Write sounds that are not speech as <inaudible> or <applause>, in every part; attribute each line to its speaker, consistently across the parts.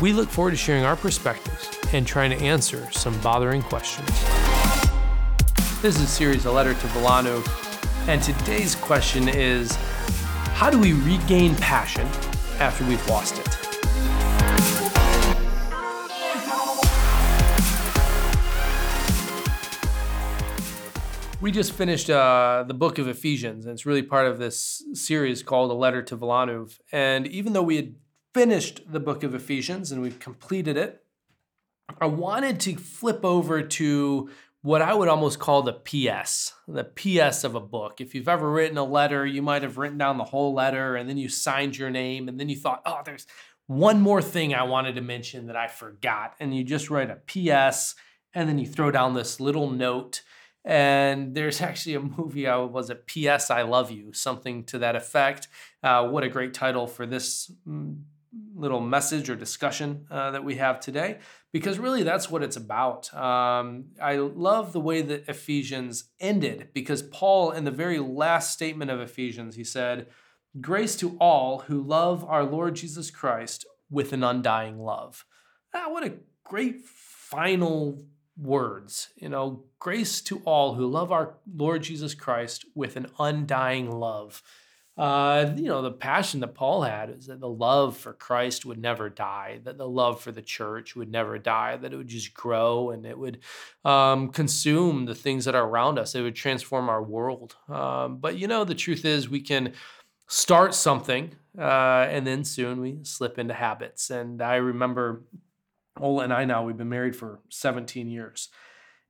Speaker 1: We look forward to sharing our perspectives and trying to answer some bothering questions. This is series A Letter to Wilanów, and today's question is How do we regain passion after we've lost it? We just finished uh, the book of Ephesians, and it's really part of this series called A Letter to Wilanów. And even though we had finished the book of Ephesians and we've completed it, I wanted to flip over to what I would almost call the PS, the PS of a book. If you've ever written a letter, you might have written down the whole letter and then you signed your name and then you thought, oh, there's one more thing I wanted to mention that I forgot. And you just write a PS and then you throw down this little note and there's actually a movie, I was it P.S. I Love You, something to that effect. Uh, what a great title for this mm, little message or discussion uh, that we have today, because really that's what it's about. Um, I love the way that Ephesians ended, because Paul, in the very last statement of Ephesians, he said, Grace to all who love our Lord Jesus Christ with an undying love. Ah, what a great final words. You know, grace to all who love our Lord Jesus Christ with an undying love. Uh, you know, the passion that Paul had is that the love for Christ would never die, that the love for the church would never die, that it would just grow and it would um, consume the things that are around us. It would transform our world. Um, but, you know, the truth is we can start something uh, and then soon we slip into habits. And I remember Ola and I now, we've been married for 17 years.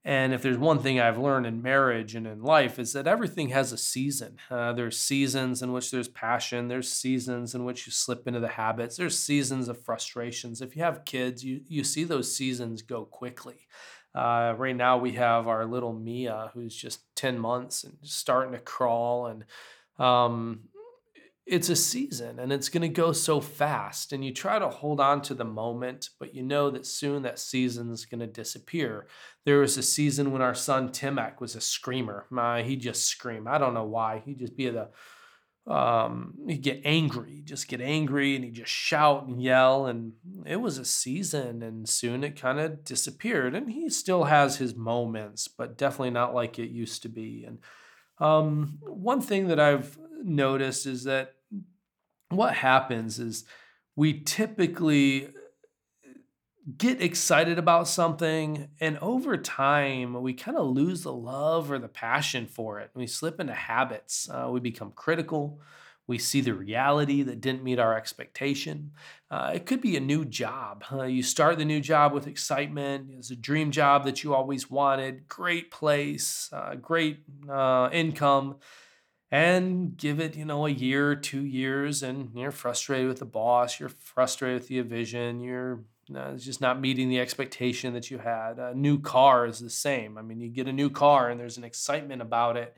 Speaker 1: And if there's one thing I've learned in marriage and in life is that everything has a season. Uh, there's seasons in which there's passion. There's seasons in which you slip into the habits. There's seasons of frustrations. If you have kids, you you see those seasons go quickly. Uh, right now we have our little Mia who's just 10 months and starting to crawl and um, it's a season and it's going to go so fast and you try to hold on to the moment but you know that soon that season is going to disappear. There was a season when our son timek was a screamer. My he'd just scream. I don't know why. He'd just be the um, he'd get angry he'd just get angry and he'd just shout and yell and it was a season and soon it kind of disappeared and he still has his moments but definitely not like it used to be. And um, one thing that I've noticed is that what happens is we typically get excited about something and over time we kind of lose the love or the passion for it. We slip into habits. Uh, we become critical. We see the reality that didn't meet our expectation. Uh, it could be a new job. Uh, you start the new job with excitement. It's a dream job that you always wanted. Great place uh, great uh, income and give it, you know, a year, two years, and you're frustrated with the boss, you're frustrated with the vision, you're uh, just not meeting the expectation that you had. A new car is the same. I mean, you get a new car and there's an excitement about it.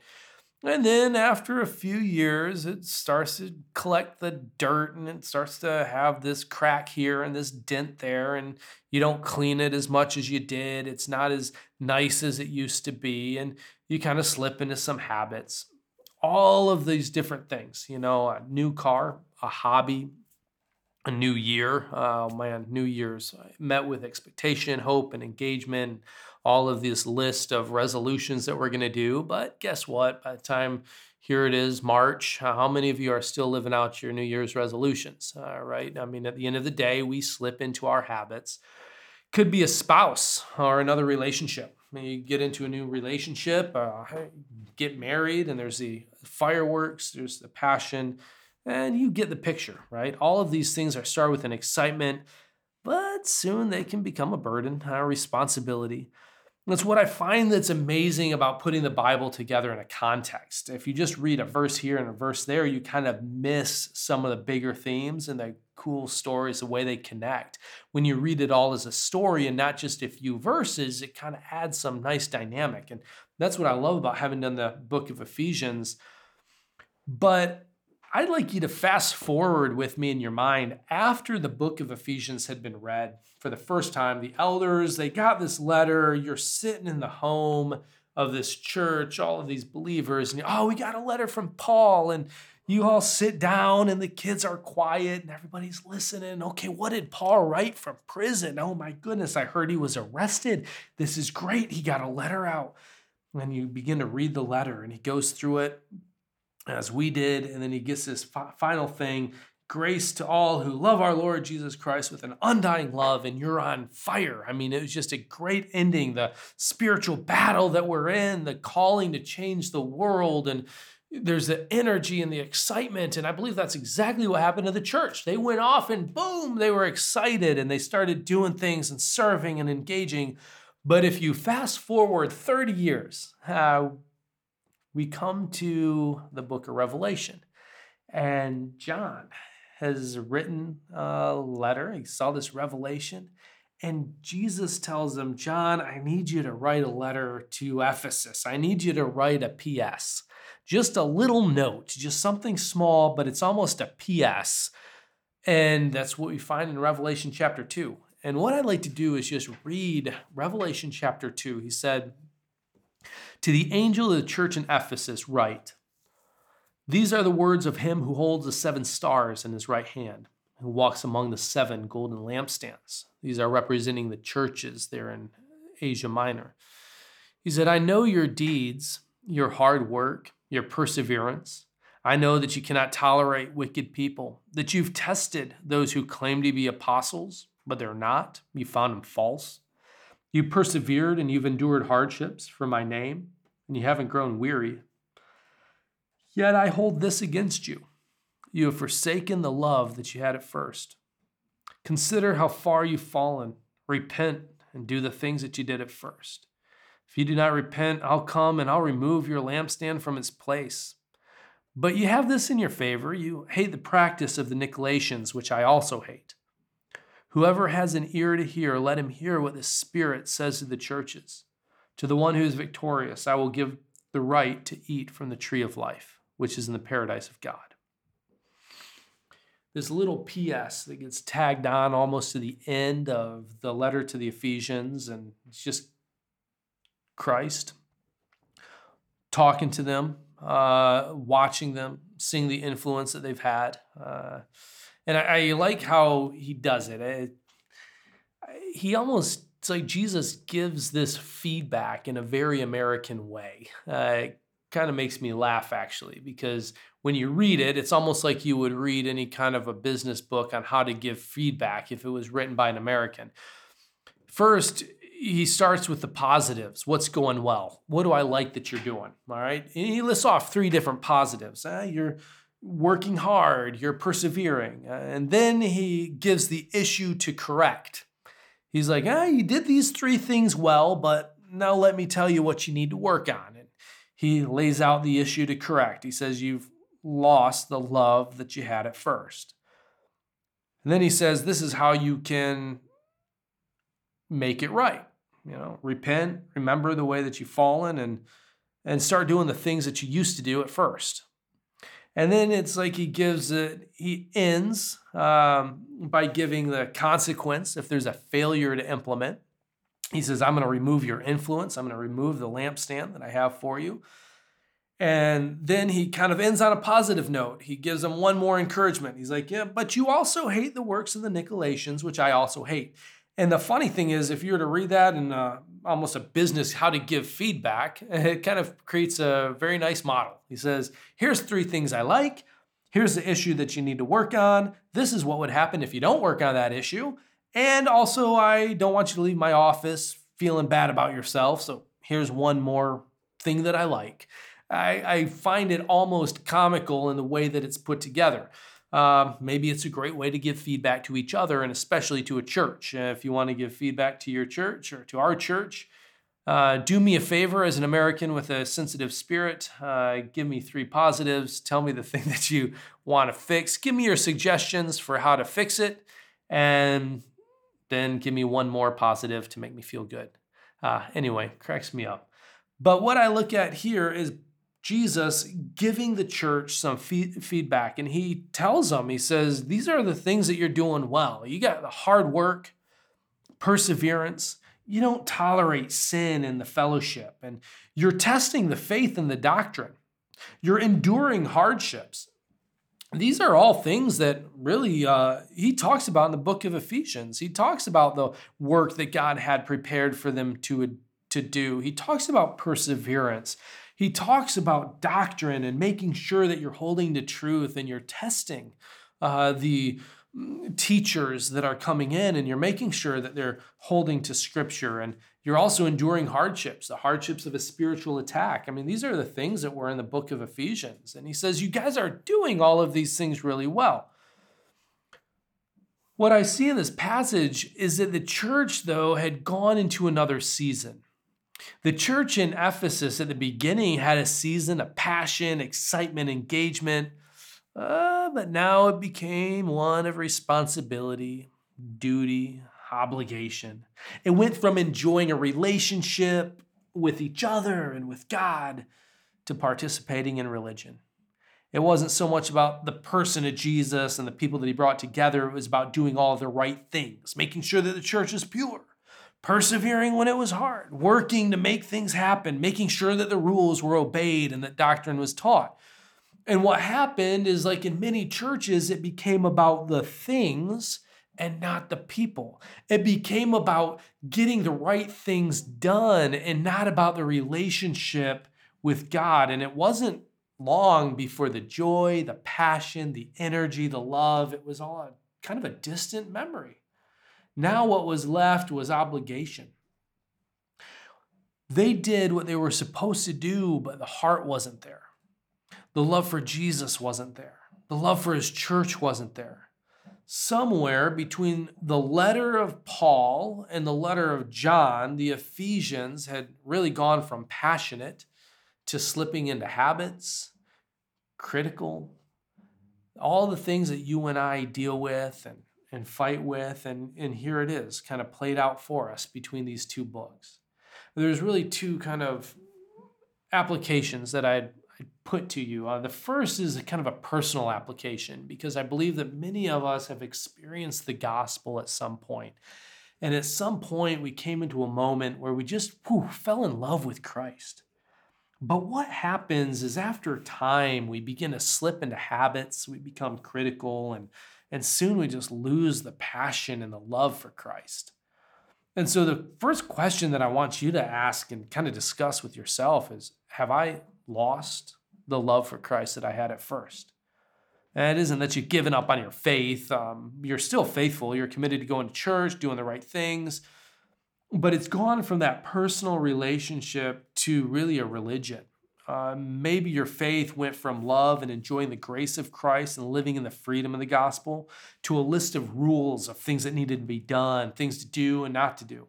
Speaker 1: And then after a few years, it starts to collect the dirt and it starts to have this crack here and this dent there, and you don't clean it as much as you did. It's not as nice as it used to be, and you kind of slip into some habits all of these different things, you know, a new car, a hobby, a new year. Oh man, New Year's met with expectation, hope, and engagement. All of this list of resolutions that we're going to do. But guess what? By the time here it is, March, how many of you are still living out your New Year's resolutions? Right. I mean, at the end of the day, we slip into our habits. Could be a spouse or another relationship you get into a new relationship, uh, get married, and there's the fireworks, there's the passion, and you get the picture, right? All of these things are start with an excitement, but soon they can become a burden, a responsibility. That's what I find that's amazing about putting the Bible together in a context. If you just read a verse here and a verse there, you kind of miss some of the bigger themes and the cool stories, the way they connect. When you read it all as a story and not just a few verses, it kind of adds some nice dynamic. And that's what I love about having done the book of Ephesians. But I'd like you to fast forward with me in your mind after the book of Ephesians had been read for the first time. The elders, they got this letter. You're sitting in the home of this church, all of these believers, and oh, we got a letter from Paul. And you all sit down, and the kids are quiet, and everybody's listening. Okay, what did Paul write from prison? Oh my goodness, I heard he was arrested. This is great. He got a letter out. And you begin to read the letter, and he goes through it as we did. And then he gets this fi- final thing grace to all who love our Lord Jesus Christ with an undying love, and you're on fire. I mean, it was just a great ending. The spiritual battle that we're in, the calling to change the world, and there's the energy and the excitement. And I believe that's exactly what happened to the church. They went off and boom, they were excited and they started doing things and serving and engaging. But if you fast forward 30 years, uh, we come to the book of Revelation. And John has written a letter. He saw this revelation. And Jesus tells him, John, I need you to write a letter to Ephesus. I need you to write a PS. Just a little note, just something small, but it's almost a PS. And that's what we find in Revelation chapter 2. And what I'd like to do is just read Revelation chapter 2. He said, to the angel of the church in Ephesus, write These are the words of him who holds the seven stars in his right hand, who walks among the seven golden lampstands. These are representing the churches there in Asia Minor. He said, I know your deeds, your hard work, your perseverance. I know that you cannot tolerate wicked people, that you've tested those who claim to be apostles, but they're not. You found them false. You persevered and you've endured hardships for my name, and you haven't grown weary. Yet I hold this against you. You have forsaken the love that you had at first. Consider how far you've fallen. Repent and do the things that you did at first. If you do not repent, I'll come and I'll remove your lampstand from its place. But you have this in your favor. You hate the practice of the Nicolaitans, which I also hate. Whoever has an ear to hear, let him hear what the Spirit says to the churches. To the one who is victorious, I will give the right to eat from the tree of life, which is in the paradise of God. This little PS that gets tagged on almost to the end of the letter to the Ephesians, and it's just Christ talking to them, uh, watching them, seeing the influence that they've had. Uh, and I, I like how he does it. he almost it's like Jesus gives this feedback in a very American way. Uh, it kind of makes me laugh actually because when you read it, it's almost like you would read any kind of a business book on how to give feedback if it was written by an American. First, he starts with the positives. What's going well? What do I like that you're doing? All right. And he lists off three different positives. Uh, you're working hard, you're persevering. And then he gives the issue to correct. He's like, ah, you did these three things well, but now let me tell you what you need to work on. And he lays out the issue to correct. He says, You've lost the love that you had at first. And then he says, This is how you can make it right. You know, repent, remember the way that you've fallen, and and start doing the things that you used to do at first. And then it's like he gives it, he ends um, by giving the consequence if there's a failure to implement. He says, I'm going to remove your influence. I'm going to remove the lampstand that I have for you. And then he kind of ends on a positive note. He gives them one more encouragement. He's like, Yeah, but you also hate the works of the Nicolaitans, which I also hate. And the funny thing is, if you were to read that in uh, almost a business, how to give feedback, <laughs> it kind of creates a very nice model. He says, here's three things I like. Here's the issue that you need to work on. This is what would happen if you don't work on that issue. And also, I don't want you to leave my office feeling bad about yourself. So here's one more thing that I like. I, I find it almost comical in the way that it's put together. Uh, maybe it's a great way to give feedback to each other and especially to a church. Uh, if you want to give feedback to your church or to our church, Uh, do me a favor as an American with a sensitive spirit. Uh, give me three positives. Tell me the <laughs> thing that you want to fix. Give me your suggestions for how to fix it. And then give me one more positive to make me feel good. Uh, anyway, cracks me up. But what I look at here is Jesus giving the church some feedback. And he tells them, he says, These are the things that you're doing well. You got the hard work, perseverance. You don't tolerate sin in the fellowship. And you're testing the faith and the doctrine. You're enduring hardships. These are all things that really uh, he talks about in the book of Ephesians. He talks about the work that God had prepared for them to, to do. He talks about perseverance. He talks about doctrine and making sure that you're holding to truth and you're testing uh, the mm, teachers that are coming in and you're making sure that they're holding to scripture and you're also enduring hardships, the hardships of a spiritual attack. I mean, these are the things that were in the book of Ephesians. And he says, You guys are doing all of these things really well. What I see in this passage is that the church, though, had gone into another season. The church in Ephesus at the beginning had a season of passion, excitement, engagement, uh, but now it became one of responsibility, duty, obligation. It went from enjoying a relationship with each other and with God to participating in religion. It wasn't so much about the person of Jesus and the people that he brought together, it was about doing all the right things, making sure that the church is pure persevering when it was hard, working to make things happen, making sure that the rules were obeyed and that doctrine was taught. And what happened is, like in many churches, it became about the things and not the people. It became about getting the right things done and not about the relationship with God. And it wasn't long before the joy, the passion, the energy, the love, it was all kind of a distant memory. Now, what was left was obligation. They did what they were supposed to do, but the heart wasn't there. The love for Jesus wasn't there. The love for his church wasn't there. Somewhere between the letter of Paul and the letter of John, the Ephesians had really gone from passionate to slipping into habits, critical, all the things that you and I deal with and and fight with. And, and here it is, kind of played out for us between these two books. There's really two kind of applications that I'd, I'd put to you. Uh, the first is a kind of a personal application because I believe that many of us have experienced the gospel at some point. And at some point, we came into a moment where we just whew, fell in love with Christ. But what happens is after time, we begin to slip into habits, we become critical and and soon we just lose the passion and the love for Christ. And so, the first question that I want you to ask and kind of discuss with yourself is Have I lost the love for Christ that I had at first? And it isn't that you've given up on your faith. Um, you're still faithful. You're committed to going to church, doing the right things. But it's gone from that personal relationship to really a religion. Uh, maybe your faith went from love and enjoying the grace of Christ and living in the freedom of the gospel to a list of rules of things that needed to be done, things to do and not to do.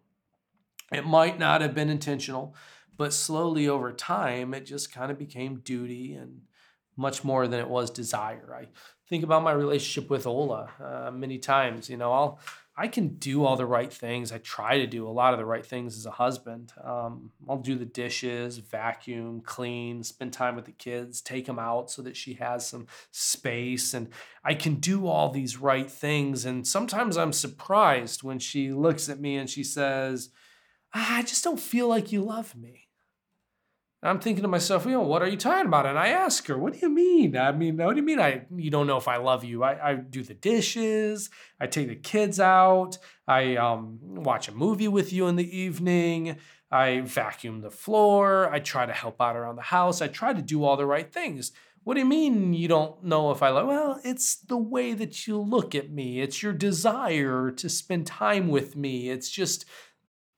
Speaker 1: It might not have been intentional, but slowly over time, it just kind of became duty and much more than it was desire. I think about my relationship with Ola uh, many times. You know, I'll I can do all the right things. I try to do a lot of the right things as a husband. Um, I'll do the dishes, vacuum, clean, spend time with the kids, take them out so that she has some space. And I can do all these right things. And sometimes I'm surprised when she looks at me and she says, I just don't feel like you love me. I'm thinking to myself, you know, what are you talking about? And I ask her, what do you mean? I mean, what do you mean? I you don't know if I love you? I, I do the dishes. I take the kids out. I um, watch a movie with you in the evening. I vacuum the floor. I try to help out around the house. I try to do all the right things. What do you mean you don't know if I love? Well, it's the way that you look at me. It's your desire to spend time with me. It's just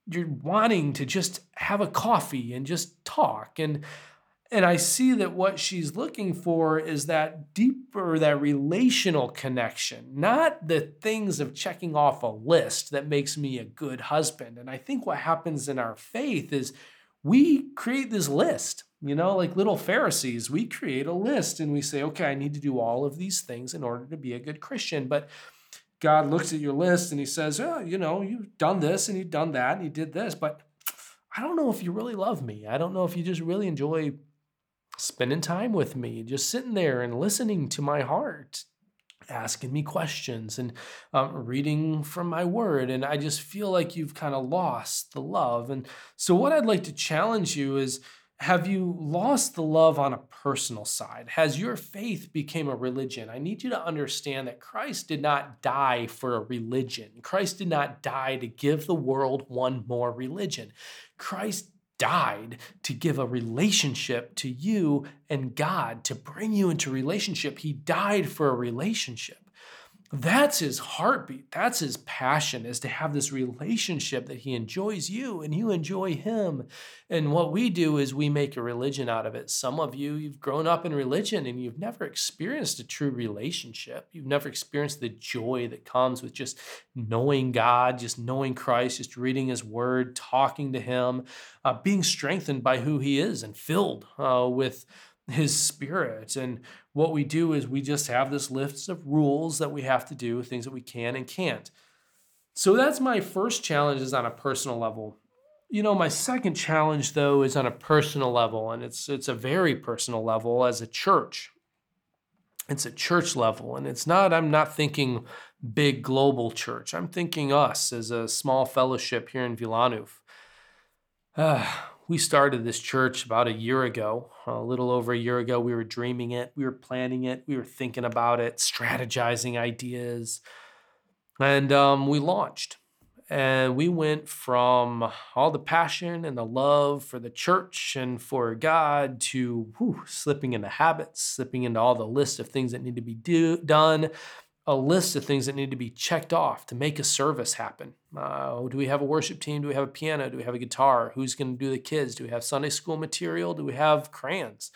Speaker 1: you're wanting to just have a coffee and just talk and And I see that what she's looking for is that deeper, that relational connection, not the things of checking off a list that makes me a good husband. And I think what happens in our faith is we create this list, you know, like little Pharisees. We create a list and we say, okay, I need to do all of these things in order to be a good Christian. But God looks at your list and he says, oh, you know, you've done this and you've done that and you did this, but I don't know if you really love me. I don't know if you just really enjoy spending time with me, just sitting there and listening to my heart, asking me questions and um, reading from my word. And I just feel like you've kind of lost the love. And so, what I'd like to challenge you is have you lost the love on a personal side? Has your faith become a religion? I need you to understand that Christ did not die for a religion. Christ did not die to give the world one more religion. Christ died to give a relationship to you and God, to bring you into relationship. He died for a relationship. That's his heartbeat. That's his passion is to have this relationship that he enjoys you and you enjoy him. And what we do is we make a religion out of it. Some of you, you've grown up in religion and you've never experienced a true relationship. You've never experienced the joy that comes with just knowing God, just knowing Christ, just reading his word, talking to him, uh, being strengthened by who he is and filled uh, with his spirit. And what we do is we just have this list of rules that we have to do, things that we can and can't. So that's my first challenge is on a personal level. You know, my second challenge though is on a personal level, and it's it's a very personal level as a church. It's a church level, and it's not, I'm not thinking big global church. I'm thinking us as a small fellowship here in Wilanów. Uh, we started this church about a year ago, a little over a year ago. We were dreaming it, we were planning it, we were thinking about it, strategizing ideas, and um, we launched. And we went from all the passion and the love for the church and for God to whew, slipping into habits, slipping into all the list of things that need to be do, done, a list of things that need to be checked off to make a service happen. Uh, do we have a worship team? Do we have a piano? Do we have a guitar? Who's going to do the kids? Do we have Sunday school material? Do we have crayons?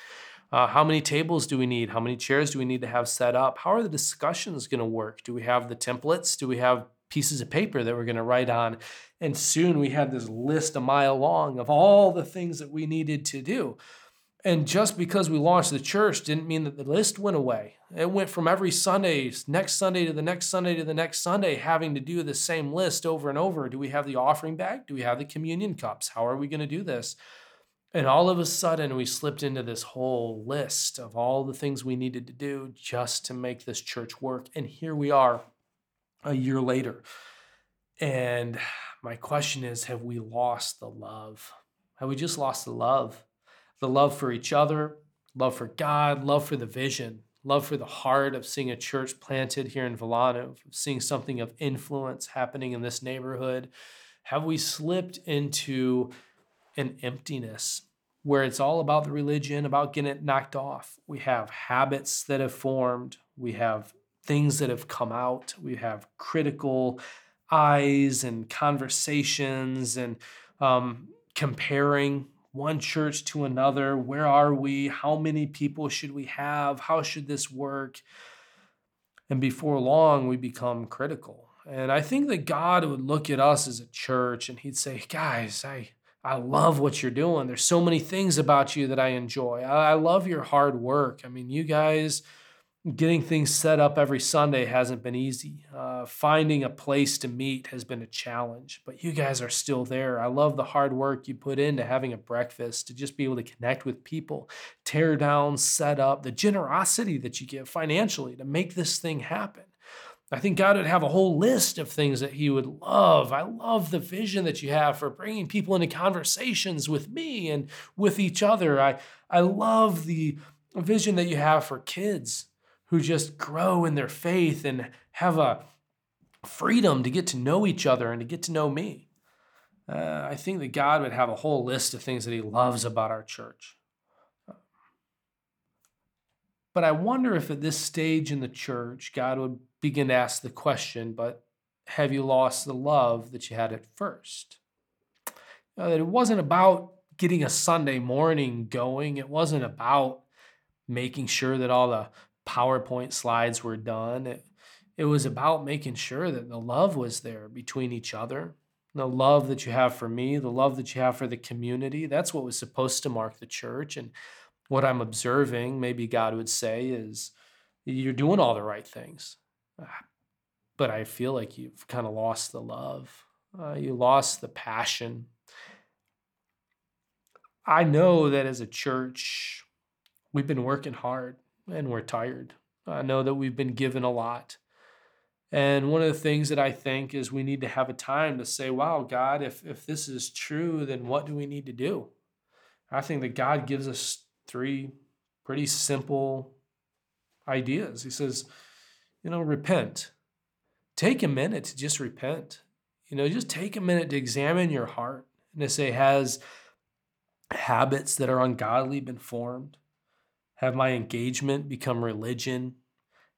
Speaker 1: Uh, how many tables do we need? How many chairs do we need to have set up? How are the discussions going to work? Do we have the templates? Do we have pieces of paper that we're going to write on? And soon we had this list a mile long of all the things that we needed to do. And just because we launched the church didn't mean that the list went away. It went from every Sunday, next Sunday to the next Sunday to the next Sunday, having to do the same list over and over. Do we have the offering bag? Do we have the communion cups? How are we going to do this? And all of a sudden, we slipped into this whole list of all the things we needed to do just to make this church work. And here we are a year later. And my question is have we lost the love? Have we just lost the love? The love for each other, love for God, love for the vision, love for the heart of seeing a church planted here in Wilanów, seeing something of influence happening in this neighborhood? Have we slipped into an emptiness where it's all about the religion, about getting it knocked off? We have habits that have formed, we have things that have come out, we have critical eyes and conversations and um, comparing one church to another. Where are we? How many people should we have? How should this work? And before long, we become critical. And I think that God would look at us as a church and he'd say, guys, I, I love what you're doing. There's so many things about you that I enjoy. I, I love your hard work. I mean, you guys getting things set up every Sunday hasn't been easy. Uh, finding a place to meet has been a challenge, but you guys are still there. I love the hard work you put into having a breakfast, to just be able to connect with people, tear down, set up, the generosity that you give financially to make this thing happen. I think God would have a whole list of things that He would love. I love the vision that you have for bringing people into conversations with me and with each other. I, I love the vision that you have for kids who just grow in their faith and have a freedom to get to know each other and to get to know me. Uh, I think that God would have a whole list of things that He loves about our church. But I wonder if at this stage in the church, God would begin to ask the question, but have you lost the love that you had at first? that it wasn't about getting a Sunday morning going. It wasn't about making sure that all the PowerPoint slides were done. It, it was about making sure that the love was there between each other, the love that you have for me, the love that you have for the community. That's what was supposed to mark the church. And what I'm observing, maybe God would say, is you're doing all the right things. <sighs> But I feel like you've kind of lost the love, uh, you lost the passion. I know that as a church, we've been working hard and we're tired. I know that we've been given a lot. And one of the things that I think is we need to have a time to say, wow, God, if, if this is true, then what do we need to do? I think that God gives us three pretty simple ideas. He says, you know, repent. Take a minute to just repent. You know, just take a minute to examine your heart and to say, has habits that are ungodly been formed? Have my engagement become religion?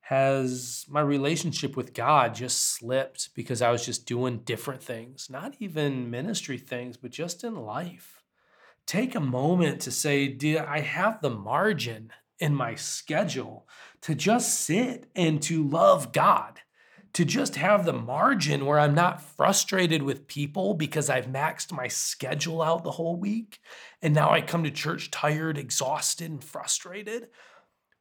Speaker 1: has my relationship with God just slipped because I was just doing different things, not even ministry things, but just in life. Take a moment to say, Do I have the margin in my schedule to just sit and to love God? To just have the margin where I'm not frustrated with people because I've maxed my schedule out the whole week. And now I come to church tired, exhausted, and frustrated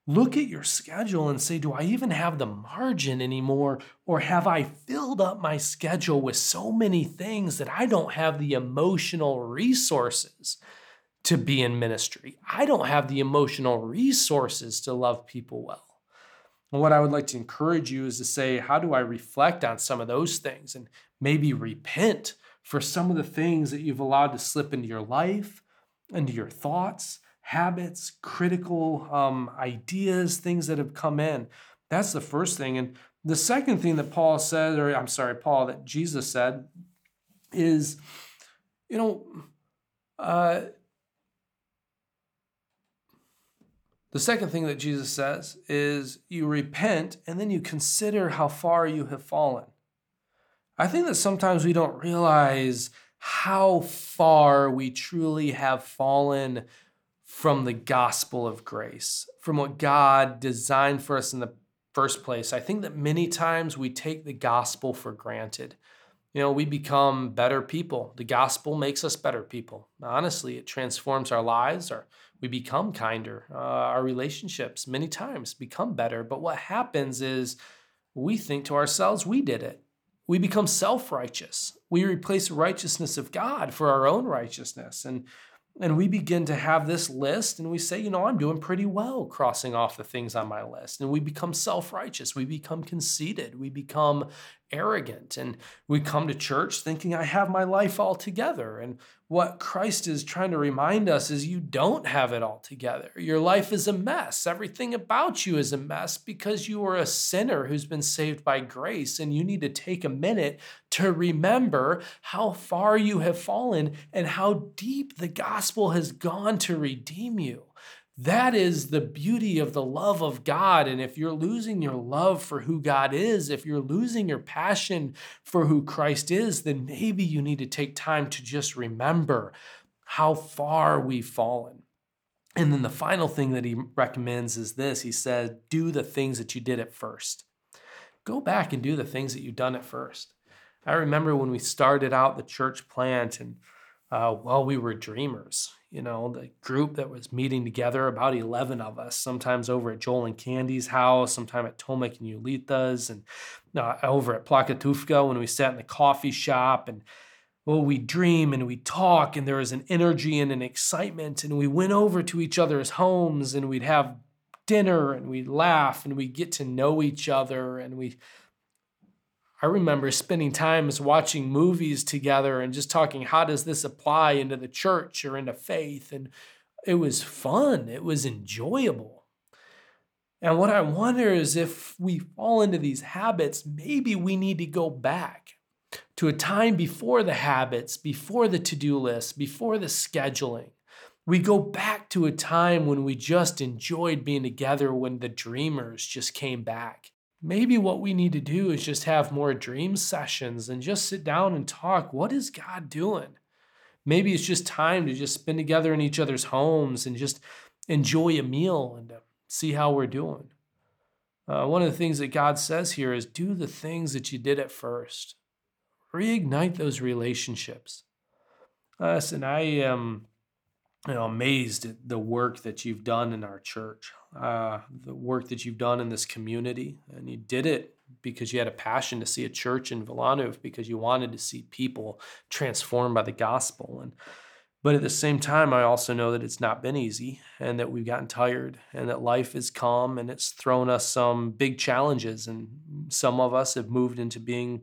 Speaker 1: Look at your schedule and say, do I even have the margin anymore? Or have I filled up my schedule with so many things that I don't have the emotional resources to be in ministry? I don't have the emotional resources to love people well. And what I would like to encourage you is to say, how do I reflect on some of those things and maybe repent for some of the things that you've allowed to slip into your life, into your thoughts? habits, critical um, ideas, things that have come in. That's the first thing. And the second thing that Paul said, or I'm sorry, Paul, that Jesus said, is, you know, uh, the second thing that Jesus says is you repent and then you consider how far you have fallen. I think that sometimes we don't realize how far we truly have fallen from the gospel of grace, from what God designed for us in the first place. I think that many times we take the gospel for granted. You know, we become better people. The gospel makes us better people. Honestly, it transforms our lives, or we become kinder. Uh, our relationships many times become better. But what happens is we think to ourselves, we did it. We become self righteous. We replace the righteousness of God for our own righteousness. And and we begin to have this list and we say, you know, I'm doing pretty well crossing off the things on my list. And we become self righteous. We become conceited. We become arrogant. And we come to church thinking, I have my life all together. And what Christ is trying to remind us is you don't have it all together. Your life is a mess. Everything about you is a mess because you are a sinner who's been saved by grace. And you need to take a minute to remember how far you have fallen and how deep the gospel has gone to redeem you. That is the beauty of the love of God. And if you're losing your love for who God is, if you're losing your passion for who Christ is, then maybe you need to take time to just remember how far we've fallen. And then the final thing that he recommends is this he says, do the things that you did at first. Go back and do the things that you've done at first. I remember when we started out the church plant and uh, well, we were dreamers you know, the group that was meeting together, about 11 of us, sometimes over at Joel and Candy's house, sometime at Tomek and Yulita's, and uh, over at Plakatówka when we sat in the coffee shop. And well, we dream and we talk, and there was an energy and an excitement. And we went over to each other's homes and we'd have dinner and we'd laugh and we'd get to know each other and we I remember spending times watching movies together and just talking, how does this apply into the church or into faith? And it was fun, it was enjoyable. And what I wonder is if we fall into these habits, maybe we need to go back to a time before the habits, before the to do list, before the scheduling. We go back to a time when we just enjoyed being together when the dreamers just came back maybe what we need to do is just have more dream sessions and just sit down and talk. What is God doing? Maybe it's just time to just spend together in each other's homes and just enjoy a meal and see how we're doing. Uh, one of the things that God says here is do the things that you did at first. Reignite those relationships. Listen, I am you know, amazed at the work that you've done in our church, uh, the work that you've done in this community. And you did it because you had a passion to see a church in Wilanów, because you wanted to see people transformed by the gospel. And but at the same time, I also know that it's not been easy and that we've gotten tired and that life has come and it's thrown us some big challenges. And some of us have moved into being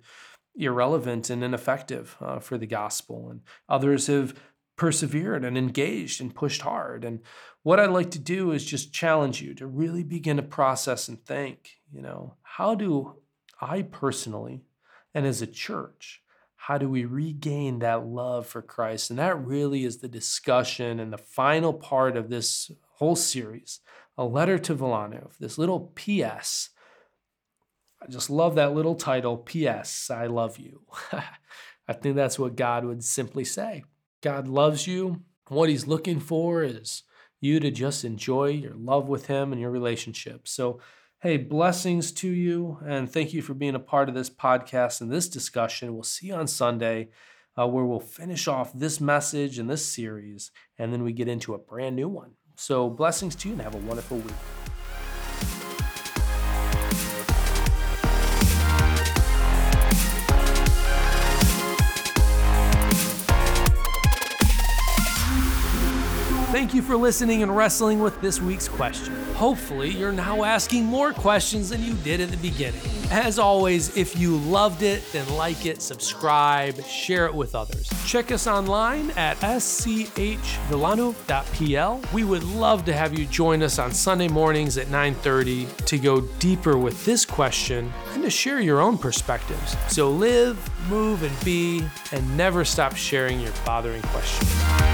Speaker 1: irrelevant and ineffective uh, for the gospel. And others have persevered and engaged and pushed hard. And what I'd like to do is just challenge you to really begin to process and think, you know, how do I personally and as a church, how do we regain that love for Christ? And that really is the discussion and the final part of this whole series, a letter to Wilanów, this little PS. I just love that little title, PS, I love you. <laughs> I think that's what God would simply say. God loves you. What he's looking for is you to just enjoy your love with him and your relationship. So, hey, blessings to you. And thank you for being a part of this podcast and this discussion. We'll see you on Sunday, uh, where we'll finish off this message and this series, and then we get into a brand new one. So, blessings to you and have a wonderful week. Thank you for listening and wrestling with this week's question. Hopefully, you're now asking more questions than you did at the beginning. As always, if you loved it, then like it, subscribe, share it with others. Check us online at schwilanów.pl. We would love to have you join us on Sunday mornings at 9:30 to go deeper with this question and to share your own perspectives. So live, move, and be, and never stop sharing your bothering questions.